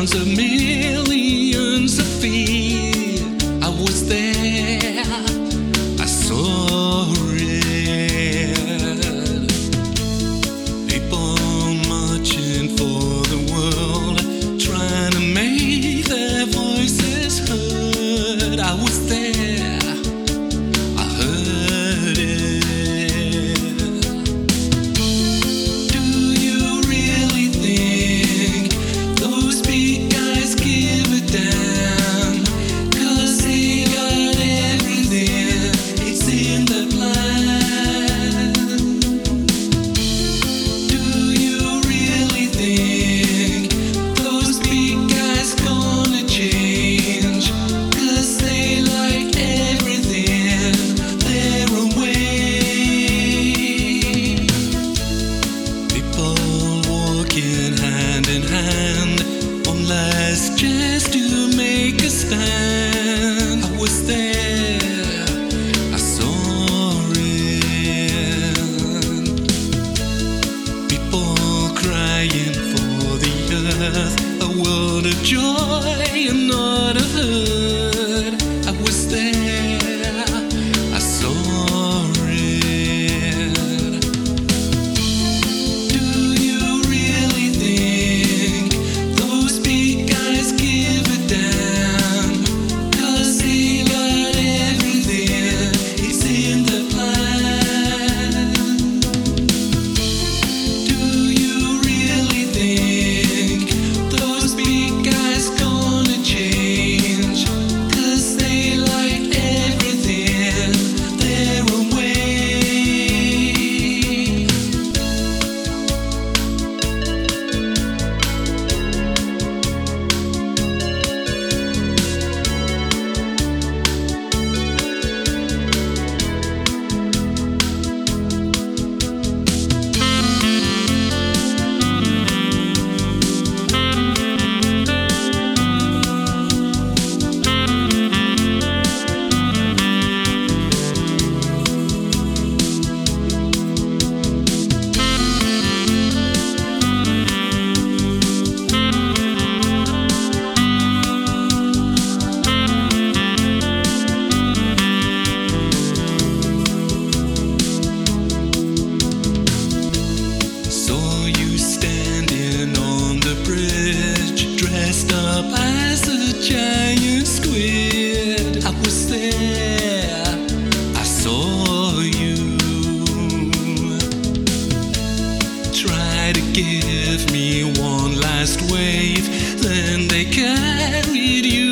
Sounds of me. stand. saw you try to give me one last wave, then they carried you.